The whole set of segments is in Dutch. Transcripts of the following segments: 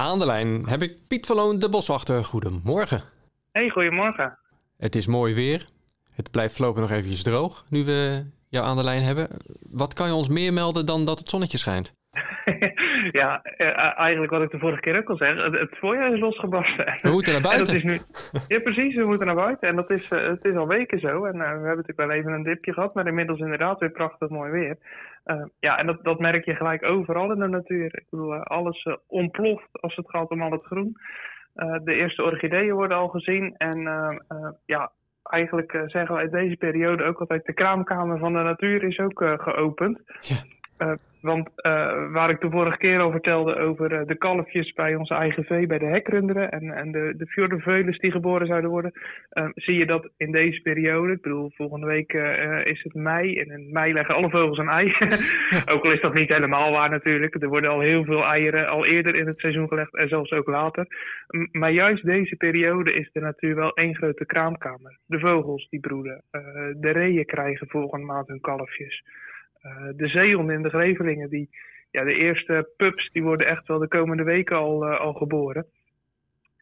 Aan de lijn heb ik Piet van Loon, de boswachter. Goedemorgen. Hey, goedemorgen. Het is mooi weer. Het blijft voorlopig nog eventjes droog, nu we jou aan de lijn hebben. Wat kan je ons meer melden dan dat het zonnetje schijnt? ja, eh, eigenlijk wat ik de vorige keer ook al zei. Het, het voorjaar is losgebarsten. We moeten naar buiten. dat is nu, ja, precies. We moeten naar buiten. En dat is, uh, het is al weken zo. En uh, we hebben natuurlijk wel even een dipje gehad. Maar inmiddels inderdaad weer prachtig mooi weer. ja, en dat, dat merk je gelijk overal in de natuur. Ik bedoel, alles ontploft als het gaat om al het groen. de eerste orchideeën worden al gezien. En ja, eigenlijk zeggen we uit deze periode ook altijd... de kraamkamer van de natuur is ook geopend. Ja. Want uh, waar ik de vorige keer al vertelde over uh, de kalfjes bij onze eigen vee, bij de hekrunderen en, en de, de fjordenveulens die geboren zouden worden, zie je dat in deze periode, ik bedoel volgende week is het mei en in mei leggen alle vogels een ei. ook al is dat niet helemaal waar natuurlijk, er worden al heel veel eieren al eerder in het seizoen gelegd en zelfs ook later. Maar juist deze periode is de natuur wel één grote kraamkamer. De vogels die broeden, de reeën krijgen volgende maand hun kalfjes. Eh, de zeehonden en de grevelingen, die, ja, de eerste pups, die worden echt wel de komende weken al, eh, al geboren.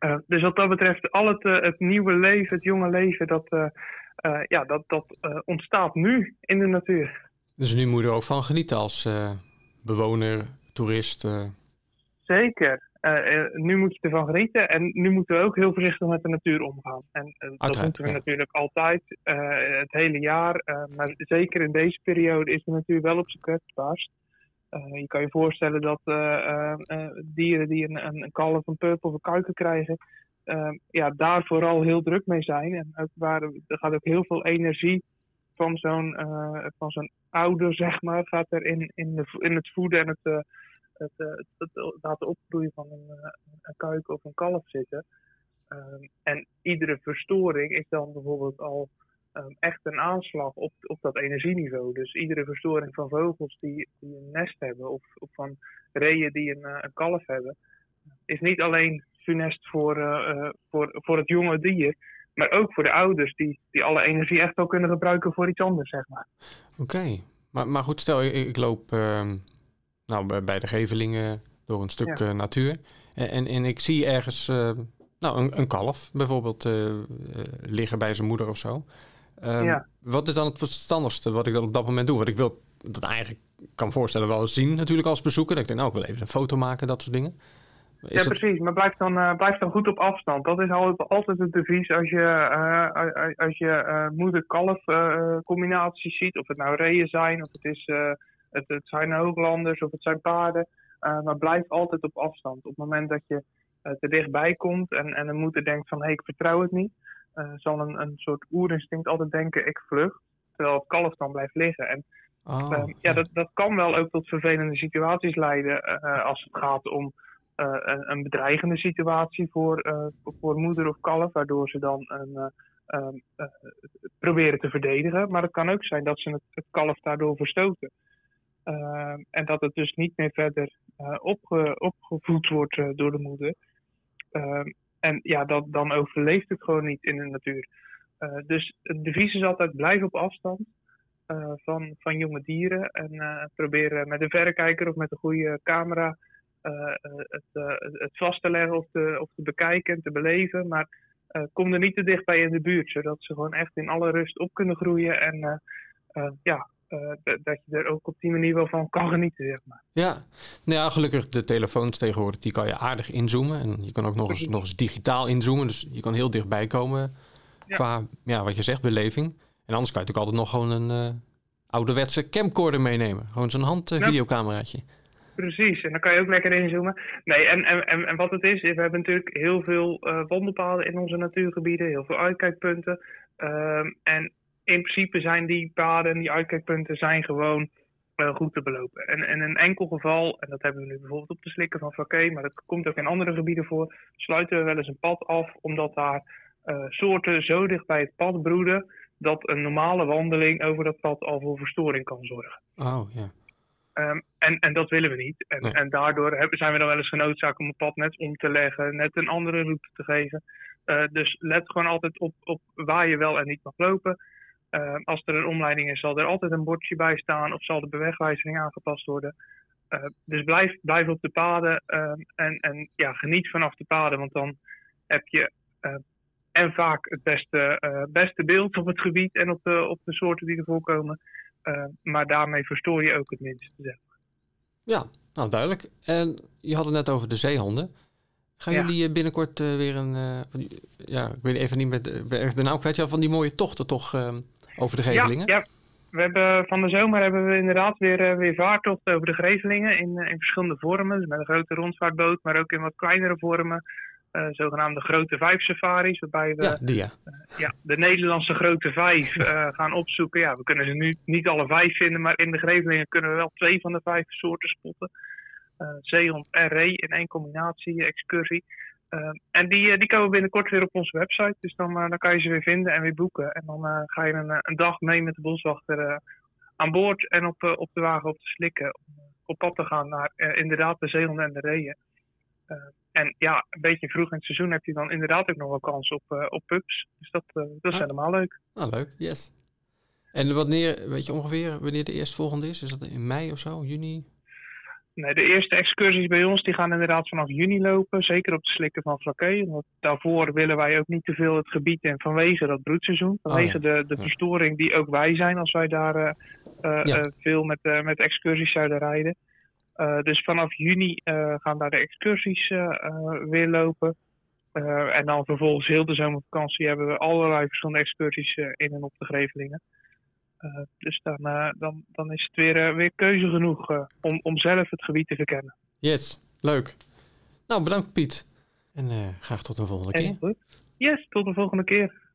Uh, dus wat dat betreft, al het, het nieuwe leven, het jonge leven, dat, ja, dat, dat ontstaat nu in de natuur. Dus nu moet je er ook van genieten als bewoner, toerist? Zeker. nu moet je ervan genieten en nu moeten we ook heel voorzichtig met de natuur omgaan. En dat moeten we natuurlijk altijd, het hele jaar. maar zeker in deze periode is de natuur wel op zijn kwetsbaarst. je kan je voorstellen dat dieren die een, een, een kalf, een pup of een kuiken krijgen, ja, daar vooral heel druk mee zijn. En ook waar, er gaat ook heel veel energie van zo'n van zo'n ouder, zeg maar, gaat er in, in, de, in het voeden en het het, eh, het, het, laten opgroeien van een, eh, een kuik of een kalf zitten. Ehm, en iedere verstoring is dan bijvoorbeeld al um, echt een aanslag op, op dat energieniveau. Dus iedere verstoring van vogels die, die een nest hebben of, of van reeën die een, uh, een kalf hebben, is niet alleen funest voor, voor, voor het jonge dier, maar ook voor de ouders die, die alle energie echt wel kunnen gebruiken voor iets anders, zeg maar. Oké, maar, maar goed, stel ik, ik loop uh, nou, bij de Gevelingen door een stuk ja. natuur. En, en, en, ik zie ergens uh, nou, een, een, kalf bijvoorbeeld uh, liggen bij zijn moeder of zo. Um, ja. Wat is dan het verstandigste wat ik dan op dat moment doe? Want ik wil dat eigenlijk, kan voorstellen, wel zien natuurlijk als bezoeker. Dat ik denk, nou, ik wil even een foto maken, dat soort dingen. Is ja, precies. Maar blijf dan, uh, blijf dan goed op afstand. Dat is altijd, altijd het devies als je, uh, als je uh, moeder-kalf combinaties ziet. Of het nou reeën zijn, of het is het, het zijn hooglanders of het zijn paarden. Uh, maar blijf altijd op afstand. Op het moment dat je uh, te dichtbij komt en, en een moeder denkt van hé, hey, ik vertrouw het niet, uh, zal een, een soort oerinstinct altijd denken ik vlucht. Terwijl het kalf dan blijft liggen. En oh, ja, dat, dat kan wel ook tot vervelende situaties leiden als het gaat om een, een, bedreigende situatie voor, voor moeder of kalf, waardoor ze dan een, proberen te verdedigen. Maar het kan ook zijn dat ze het, het kalf daardoor verstoten. Uh, en dat het dus niet meer verder uh, opge opgevoed wordt uh, door de moeder. Ehm, en ja, dat, dan overleeft het gewoon niet in de natuur. Eh, dus het devies is altijd blijf op afstand van, van jonge dieren. En proberen met een verrekijker of met een goede camera het, het vast te leggen of te, of te bekijken en te beleven. Maar kom er niet te dichtbij in de buurt, zodat ze gewoon echt in alle rust op kunnen groeien. En ja, uh, dat je er ook op die manier wel van kan genieten, zeg maar. Ja, nou ja, gelukkig de telefoons tegenwoordig, die kan je aardig inzoomen. En je kan ook nog eens, nog eens digitaal inzoomen, dus je kan heel dichtbij komen ja. qua, ja, wat je zegt, beleving. En anders kan je natuurlijk altijd nog gewoon een uh, ouderwetse camcorder meenemen. Gewoon zo'n handvideocameraatje. Ja. Precies, en dan kan je ook lekker inzoomen. Nee, en, en, en wat het is, we hebben natuurlijk heel veel uh, wandelpaden in onze natuurgebieden, heel veel uitkijkpunten. Um, en in principe zijn die paden en die uitkijkpunten zijn gewoon uh, goed te belopen. En in een enkel geval, en dat hebben we nu bijvoorbeeld op de slikken van Vaké, maar dat komt ook in andere gebieden voor, sluiten we wel eens een pad af, omdat daar uh, soorten zo dicht bij het pad broeden, dat een normale wandeling over dat pad al voor verstoring kan zorgen. Oh, ja. Um, en, en dat willen we niet. En, nee. en daardoor hebben, zijn we dan wel eens genoodzaakt om het pad net om te leggen, net een andere route te geven. Uh, dus let gewoon altijd op, op waar je wel en niet mag lopen. Uh, als er een omleiding is, zal er altijd een bordje bij staan of zal de bewegwijzering aangepast worden. dus blijf, blijf op de paden en, en ja, geniet vanaf de paden, want dan heb je en vaak het beste, beste beeld op het gebied en op de, op de soorten die er voorkomen. maar daarmee verstoor je ook het minst. Zeg Ja, nou duidelijk. En je had het net over de zeehonden. Gaan jullie eh, binnenkort uh, weer een, ja, ik weet even niet met de naam kwijt, ja, van die mooie tochten toch over de Gevelingen? Ja, ja, we hebben van de zomer hebben we inderdaad weer, weer vaartochten over de Gevelingen in, in verschillende vormen. Dus met een grote rondvaartboot, maar ook in wat kleinere vormen. zogenaamde grote vijf safaris, waarbij we ja, die, ja. ja de Nederlandse grote vijf gaan opzoeken. Ja, we kunnen ze nu niet alle vijf vinden, maar in de Gevelingen kunnen we wel twee van de vijf soorten spotten. Eh, zeehond en ree in één combinatie, excursie. Uh, en die, eh, die komen binnenkort weer op onze website. Dus dan, uh, dan kan je ze weer vinden en weer boeken. En dan uh, ga je een, een, dag mee met de boswachter aan boord en op, op de wagen op te slikken. Om op pad te gaan naar inderdaad de zeehonden en de reeën. en ja, een beetje vroeg in het seizoen heb je dan inderdaad ook nog wel kans op, op pups. Dus dat, dat is ah. helemaal leuk. Ah, leuk, yes. En wanneer, weet je ongeveer wanneer de eerstvolgende is? Is dat in mei of zo, juni? Nee, de eerste excursies bij ons die gaan inderdaad vanaf juni lopen. Zeker op de slikken van Vlakke. Want daarvoor willen wij ook niet te veel het gebied in vanwege dat broedseizoen. Oh vanwege de, de verstoring die ook wij zijn als wij daar uh, uh, veel met, met excursies zouden rijden. dus vanaf juni gaan daar de excursies weer lopen. en dan vervolgens heel de zomervakantie hebben we allerlei verschillende excursies in en op de Grevelingen. Uh, dus dan, uh, dan, dan is het weer, uh, weer keuze genoeg om, om zelf het gebied te verkennen. Yes, leuk. Nou, bedankt Piet. En graag tot de volgende keer. Yes, tot de volgende keer.